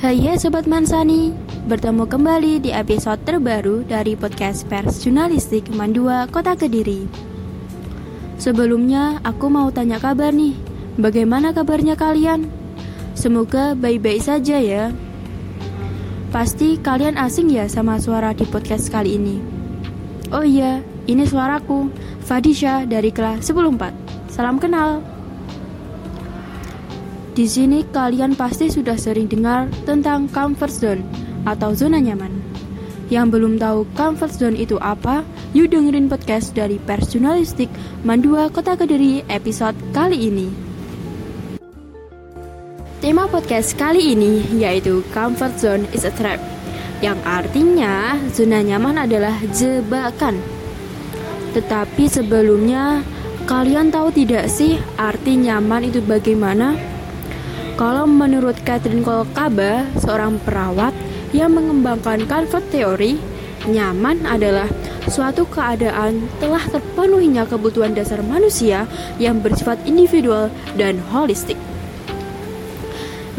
Hai hai Sobat Mansani. Bertemu kembali di episode terbaru dari podcast pers jurnalistik Mandua Kota Kediri. Sebelumnya aku mau tanya kabar nih. Bagaimana kabarnya kalian? Semoga baik-baik saja ya. Pasti kalian asing ya sama suara di podcast kali ini. Oh iya, ini suaraku. Fadisha dari kelas 104 Salam kenal di sini kalian pasti sudah sering dengar tentang comfort zone atau zona nyaman. Yang belum tahu comfort zone itu apa, yuk dengerin podcast dari pers jurnalistik Mandua Kota Kediri episode kali ini. Tema podcast kali ini yaitu comfort zone is a trap, yang artinya zona nyaman adalah jebakan. Tetapi sebelumnya, kalian tahu tidak sih arti nyaman itu bagaimana? Kalau menurut Catherine Kolkaba, seorang perawat yang mengembangkan comfort theory, nyaman adalah suatu keadaan telah terpenuhinya kebutuhan dasar manusia yang bersifat individual dan holistik.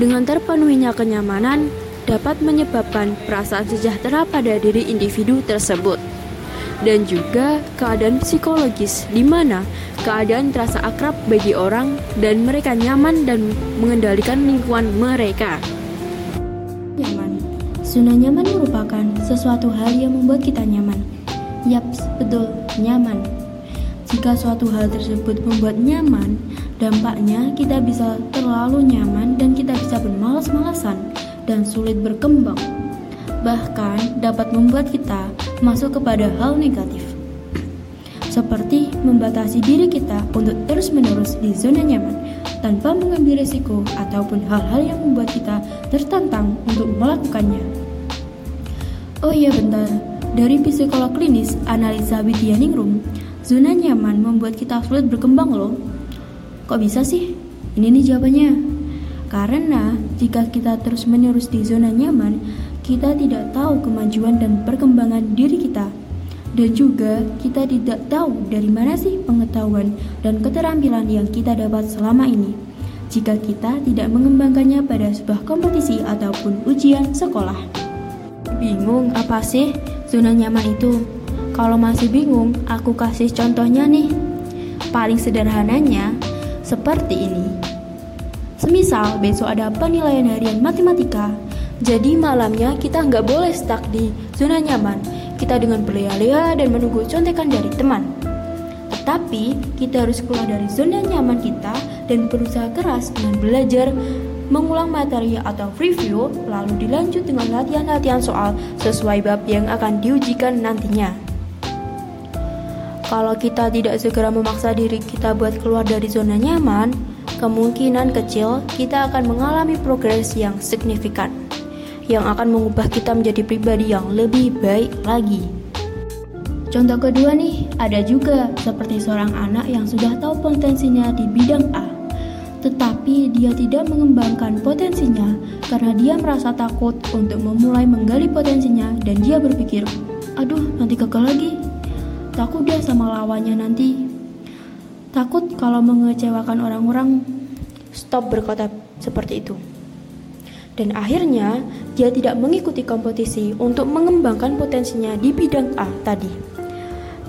Dengan terpenuhinya kenyamanan dapat menyebabkan perasaan sejahtera pada diri individu tersebut dan juga keadaan psikologis di mana keadaan terasa akrab bagi orang dan mereka nyaman dan mengendalikan lingkungan mereka. Nyaman. Zona nyaman merupakan sesuatu hal yang membuat kita nyaman. Yaps, betul, nyaman. Jika suatu hal tersebut membuat nyaman, dampaknya kita bisa terlalu nyaman dan kita bisa bermalas-malasan dan sulit berkembang bahkan dapat membuat kita masuk kepada hal negatif, seperti membatasi diri kita untuk terus-menerus di zona nyaman tanpa mengambil risiko ataupun hal-hal yang membuat kita tertantang untuk melakukannya. Oh iya bentar, dari psikolog klinis analisa Widyaningrum, zona nyaman membuat kita sulit berkembang loh. Kok bisa sih? Ini nih jawabannya. Karena jika kita terus-menerus di zona nyaman, kita tidak tahu kemajuan dan perkembangan diri kita. Dan juga kita tidak tahu dari mana sih pengetahuan dan keterampilan yang kita dapat selama ini. Jika kita tidak mengembangkannya pada sebuah kompetisi ataupun ujian sekolah. Bingung apa sih zona nyaman itu? Kalau masih bingung, aku kasih contohnya nih. Paling sederhananya, seperti ini. Semisal besok ada penilaian harian matematika, jadi malamnya kita nggak boleh stuck di zona nyaman. Kita dengan berleha-leha dan menunggu contekan dari teman. Tetapi kita harus keluar dari zona nyaman kita dan berusaha keras dengan belajar mengulang materi atau review lalu dilanjut dengan latihan-latihan soal sesuai bab yang akan diujikan nantinya. Kalau kita tidak segera memaksa diri kita buat keluar dari zona nyaman, kemungkinan kecil kita akan mengalami progres yang signifikan yang akan mengubah kita menjadi pribadi yang lebih baik lagi. Contoh kedua nih, ada juga seperti seorang anak yang sudah tahu potensinya di bidang A, tetapi dia tidak mengembangkan potensinya karena dia merasa takut untuk memulai menggali potensinya dan dia berpikir, aduh nanti gagal lagi, takut dia sama lawannya nanti, takut kalau mengecewakan orang-orang, stop berkata seperti itu dan akhirnya dia tidak mengikuti kompetisi untuk mengembangkan potensinya di bidang A tadi.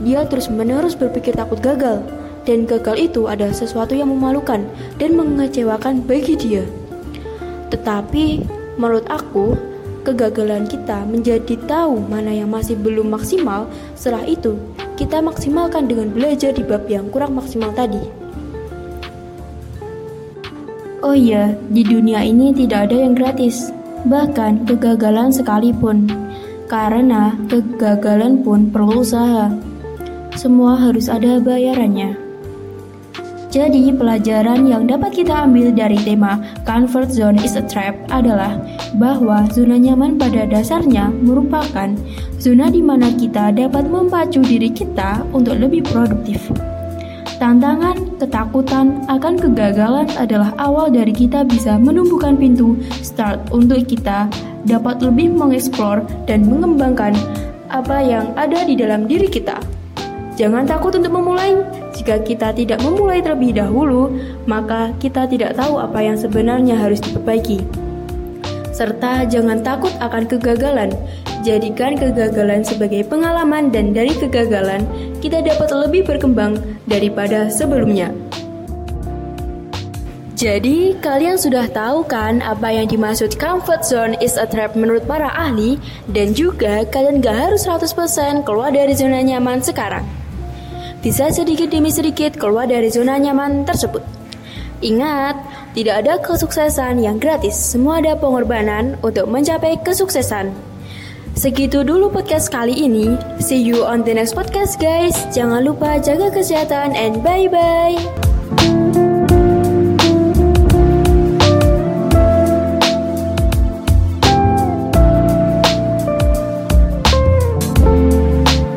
Dia terus-menerus berpikir takut gagal, dan gagal itu adalah sesuatu yang memalukan dan mengecewakan bagi dia. Tetapi menurut aku, kegagalan kita menjadi tahu mana yang masih belum maksimal. Setelah itu, kita maksimalkan dengan belajar di bab yang kurang maksimal tadi. Oh iya, di dunia ini tidak ada yang gratis, bahkan kegagalan sekalipun. Karena kegagalan pun perlu usaha. Semua harus ada bayarannya. Jadi, pelajaran yang dapat kita ambil dari tema Comfort Zone is a Trap adalah bahwa zona nyaman pada dasarnya merupakan zona di mana kita dapat memacu diri kita untuk lebih produktif. Tantangan, ketakutan akan kegagalan adalah awal dari kita bisa menumbuhkan pintu start untuk kita dapat lebih mengeksplor dan mengembangkan apa yang ada di dalam diri kita. Jangan takut untuk memulai. Jika kita tidak memulai terlebih dahulu, maka kita tidak tahu apa yang sebenarnya harus diperbaiki. serta jangan takut akan kegagalan. Jadikan kegagalan sebagai pengalaman dan dari kegagalan kita dapat lebih berkembang daripada sebelumnya. Jadi, kalian sudah tahu kan apa yang dimaksud comfort zone is a trap menurut para ahli dan juga kalian gak harus 100% keluar dari zona nyaman sekarang. Bisa sedikit demi sedikit keluar dari zona nyaman tersebut. Ingat, tidak ada kesuksesan yang gratis, semua ada pengorbanan untuk mencapai kesuksesan. Segitu dulu podcast kali ini. See you on the next podcast guys. Jangan lupa jaga kesehatan and bye-bye.